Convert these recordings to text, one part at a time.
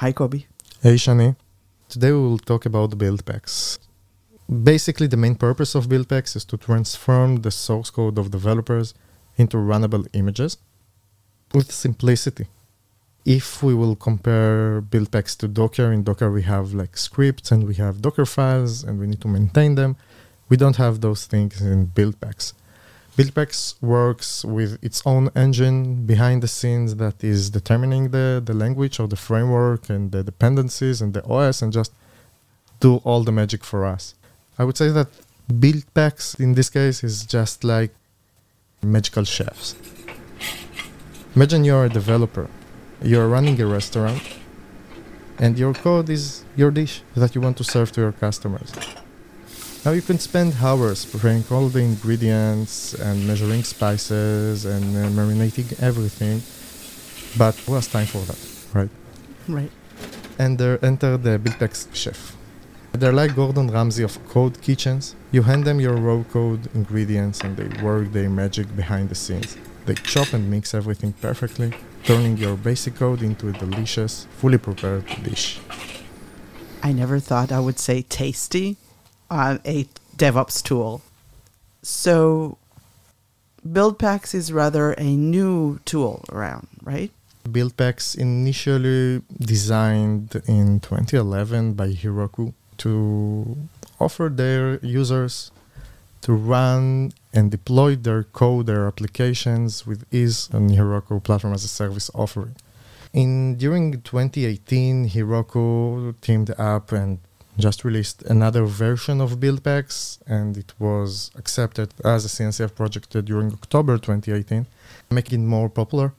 Hi, Kobi. Hey, Shani. Today we will talk about build packs. Basically, the main purpose of build packs is to transform the source code of developers into runnable images with simplicity. If we will compare build packs to Docker, in Docker we have like scripts and we have Docker files and we need to maintain them. We don't have those things in build packs. Buildpacks works with its own engine behind the scenes that is determining the, the language or the framework and the dependencies and the OS and just do all the magic for us. I would say that Buildpacks in this case is just like magical chefs. Imagine you're a developer, you're running a restaurant, and your code is your dish that you want to serve to your customers. Now you can spend hours preparing all the ingredients and measuring spices and uh, marinating everything, but who has time for that, right? Right. And there enter the Buildpacks chef. They're like Gordon Ramsay of code kitchens. You hand them your raw code ingredients and they work their magic behind the scenes. They chop and mix everything perfectly, turning your basic code into a delicious, fully prepared dish. I never thought I would say tasty a DevOps tool. So, Buildpacks is rather a new tool around, right? Buildpacks initially designed in 2011 by Heroku to offer their users to run and deploy their code, their applications with ease on Heroku Platform as a Service offering. In during 2018, Heroku teamed up and just released another version of Buildpacks, and it was accepted as a CNCF project during October 2018, making it more popular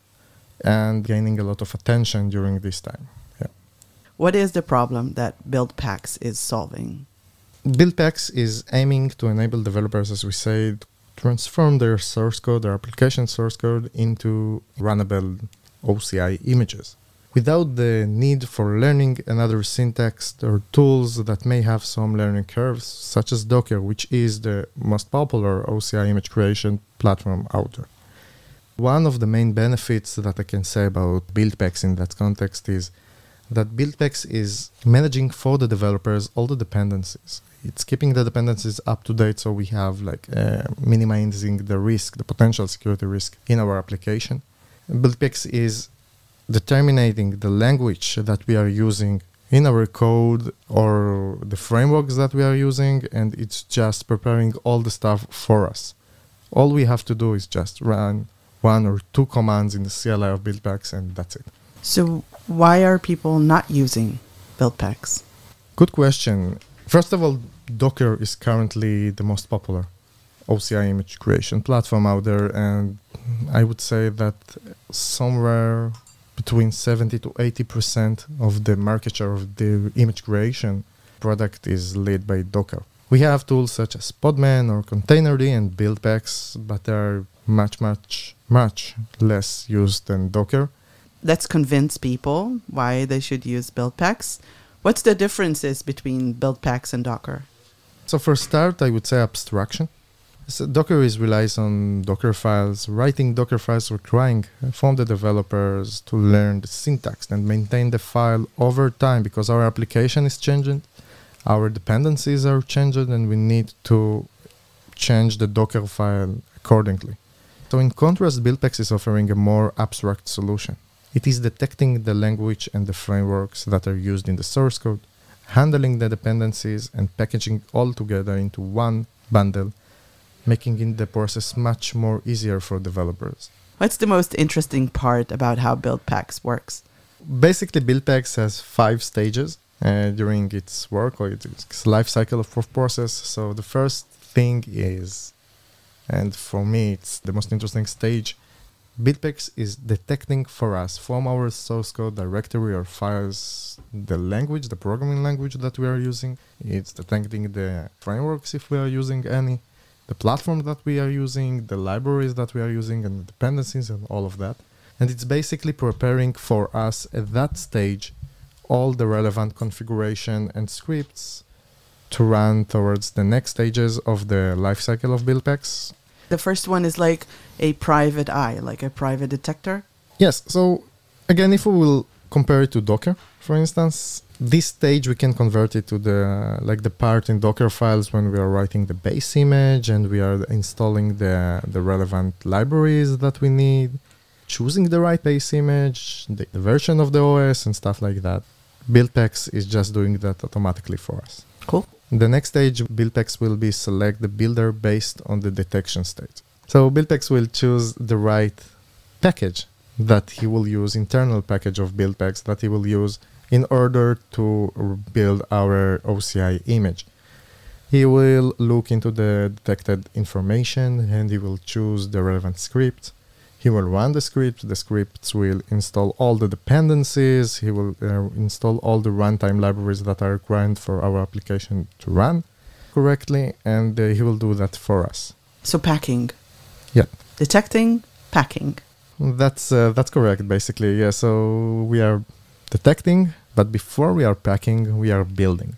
and gaining a lot of attention during this time. Yeah. What is the problem that Buildpacks is solving? Buildpacks is aiming to enable developers, as we said, transform their source code, their application source code, into runnable OCI images without the need for learning another syntax or tools that may have some learning curves, such as Docker, which is the most popular OCI image creation platform out there. One of the main benefits that I can say about Buildpacks in that context is that Buildpacks is managing for the developers all the dependencies. It's keeping the dependencies up to date, so we have like uh, minimizing the risk, the potential security risk in our application. Buildpacks is determining the language that we are using in our code or the frameworks that we are using, and it's just preparing all the stuff for us. All we have to do is just run one or two commands in the CLI of Buildpacks, and that's it. So, why are people not using Buildpacks? Good question. First of all, Docker is currently the most popular OCI image creation platform out there, and I would say that somewhere between 70 to 80 percent of the market share of the image creation product is led by Docker. We have tools such as Podman or Containerd and Buildpacks, but they are much, much, much less used than Docker. Let's convince people why they should use Buildpacks. What's the differences between Buildpacks and Docker? So for start, I would say abstraction. So Docker is relies on Docker files. Writing Docker files requiring from the developers to learn the syntax and maintain the file over time because our application is changing, our dependencies are changing, and we need to change the Docker file accordingly. So in contrast, Buildpacks is offering a more abstract solution. It is detecting the language and the frameworks that are used in the source code, handling the dependencies, and packaging all together into one bundle making in the process much more easier for developers. What's the most interesting part about how Buildpacks works? Basically, Buildpacks has five stages uh, during its work or its life cycle of process. So the first thing is, and for me, it's the most interesting stage. Buildpacks is detecting for us from our source code directory or files the language, the programming language that we are using. It's detecting the frameworks if we are using any the platform that we are using, the libraries that we are using, and the dependencies and all of that. And it's basically preparing for us at that stage all the relevant configuration and scripts to run towards the next stages of the lifecycle of Buildpacks. The first one is like a private eye, like a private detector. Yes. So again, if we will compare it to Docker, for instance, this stage we can convert it to the like the part in Docker files when we are writing the base image and we are installing the the relevant libraries that we need, choosing the right base image, the, the version of the OS and stuff like that. BuildPacks is just doing that automatically for us. Cool. The next stage, BuildPacks will be select the builder based on the detection stage. So BuildPacks will choose the right package that he will use, internal package of BuildPacks that he will use in order to build our OCI image. He will look into the detected information and he will choose the relevant script. He will run the script. The scripts will install all the dependencies. He will uh, install all the runtime libraries that are required for our application to run correctly, and uh, he will do that for us. So packing. Yeah. Detecting, packing. That's uh, that's correct, basically. Yeah. So we are detecting, but before we are packing, we are building.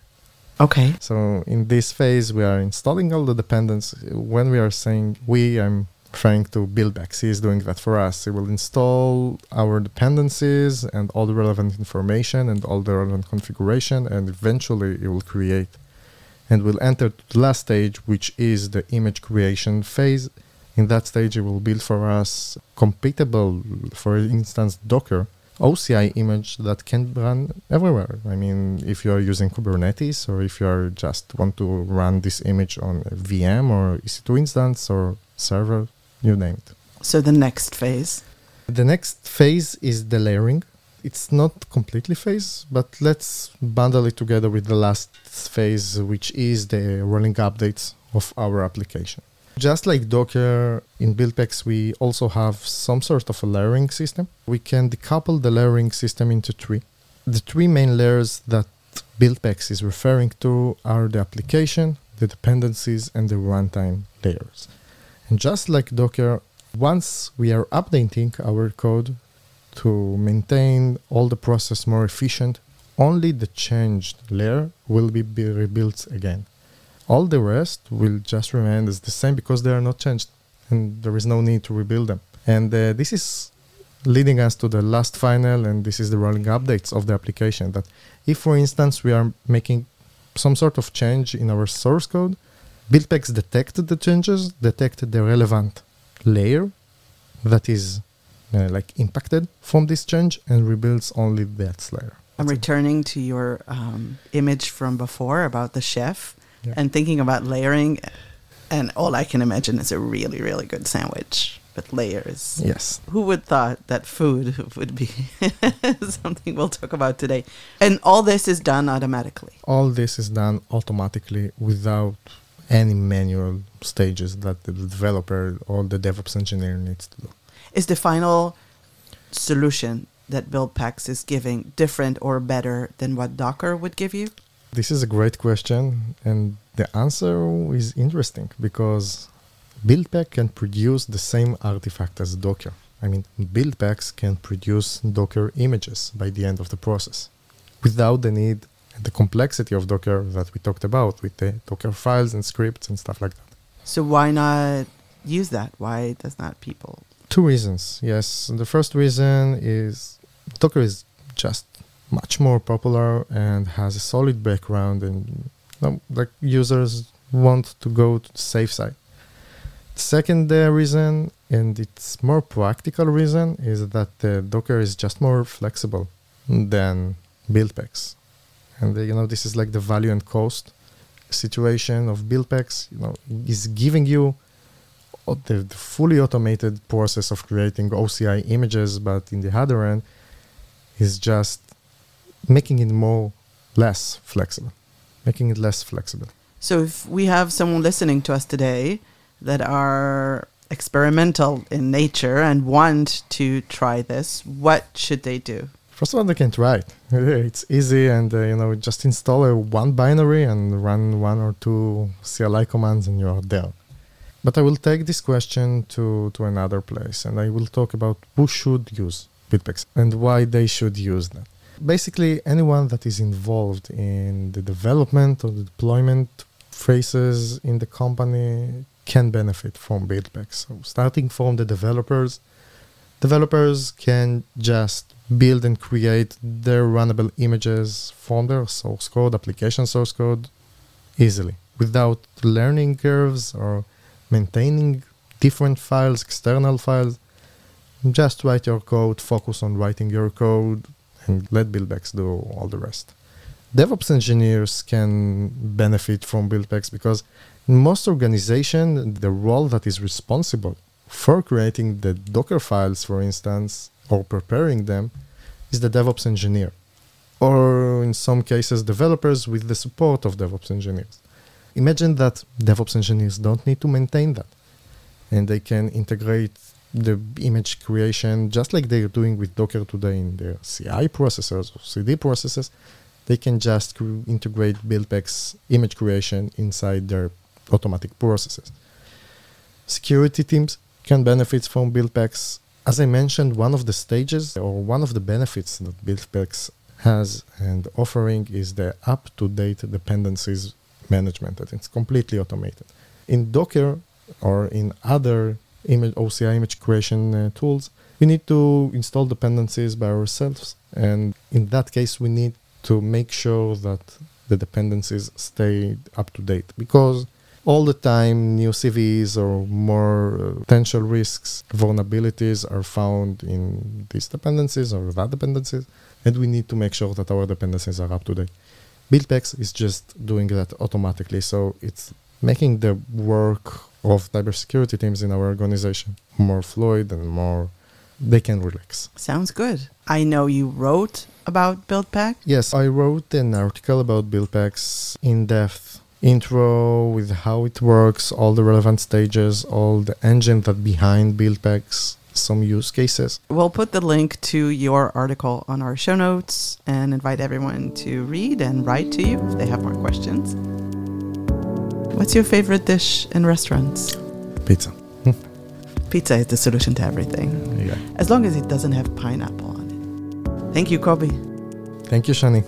Okay. So in this phase, we are installing all the dependents. When we are saying we, I'm trying to BuildPack. He is doing that for us. He will install our dependencies and all the relevant information and all the relevant configuration, and eventually it will create and we'll enter the last stage, which is the image creation phase. In that stage, it will build for us compatible, for instance, Docker OCI image that can run everywhere. I mean, if you are using Kubernetes or if you are just want to run this image on a VM or EC2 instance or server, you name it. So the next phase. The next phase is the layering. It's not completely phase, but let's bundle it together with the last phase, which is the rolling updates of our application. Just like Docker, in BuildPacks, we also have some sort of a layering system. We can decouple the layering system into three. The three main layers that BuildPacks is referring to are the application, the dependencies, and the runtime layers. And just like Docker, once we are updating our code to maintain all the process more efficient, only the changed layer will be, be rebuilt again. All the rest will just remain as the same because they are not changed and there is no need to rebuild them. And uh, this is leading us to the last final, and this is the rolling updates of the application. That if, for instance, we are making some sort of change in our source code, BuildPacks detected the changes, detected the relevant layer that is uh, like impacted from this change, and rebuilds only that layer. I'm returning to your um, image from before about the chef And thinking about layering. And all I can imagine is a really, really good sandwich with layers. Yes. Who would thought that food would be something we'll talk about today? And all this is done automatically. All this is done automatically without any manual stages that the developer or the DevOps engineer needs to do. Is the final solution that BuildPacks is giving different or better than what Docker would give you? This is a great question, and the answer is interesting because BuildPack can produce the same artifact as Docker. I mean, BuildPacks can produce Docker images by the end of the process without the need and the complexity of Docker that we talked about with the Docker files and scripts and stuff like that. So why not use that? Why does not people? Two reasons. Yes, the first reason is Docker is just much more popular and has a solid background, and like users want to go to the safe side. The second uh, reason, and it's more practical reason, is that uh, Docker is just more flexible than BuildPacks, and uh, you know this is like the value and cost situation of BuildPacks. You know, is giving you the, the fully automated process of creating OCI images, but in the other end, is just making it more less flexible, making it less flexible. So if we have someone listening to us today that are experimental in nature and want to try this, what should they do? First of all, they can try it. It's easy, and uh, you know, just install a one binary and run one or two CLI commands, and you are there. But I will take this question to to another place, and I will talk about who should use Buildpacks and why they should use that. Basically, anyone that is involved in the development or the deployment phases in the company can benefit from BuildPacks. So starting from the developers, developers can just build and create their runnable images from their source code, application source code, easily without learning curves or maintaining different files, external files. Just write your code, focus on writing your code, and let buildpacks do all the rest. DevOps engineers can benefit from buildpacks because in most organizations, the role that is responsible for creating the Docker files, for instance, or preparing them, is the DevOps engineer. Or in some cases, developers with the support of DevOps engineers. Imagine that DevOps engineers don't need to maintain that. And they can integrate the image creation just like they're doing with Docker today in their CI processors or CD processes. They can just cr- integrate Buildpacks image creation inside their automatic processes. Security teams can benefit from Buildpacks. As I mentioned, one of the stages or one of the benefits that Buildpacks has and offering is the up-to-date dependencies management that it's completely automated. In Docker or in other image OCI image creation uh, tools, we need to install dependencies by ourselves. And in that case, we need to make sure that the dependencies stay up to date because all the time new CVEs or more uh, potential risks, vulnerabilities are found in these dependencies or that dependencies, and we need to make sure that our dependencies are up to date. Buildpacks is just doing that automatically, so it's making the work of cybersecurity teams in our organization more fluid and more they can relax. Sounds good. I know you wrote about BuildPack. Yes, I wrote an article about Buildpacks in depth intro with how it works, all the relevant stages, all the engine that behind Buildpacks, some use cases. We'll put the link to your article on our show notes and invite everyone to read and write to you if they have more questions. What's your favorite dish in restaurants? Pizza. Hmm. Pizza is the solution to everything, Yeah. as long as it doesn't have pineapple on it. Thank you, Kobi. Thank you, Shani.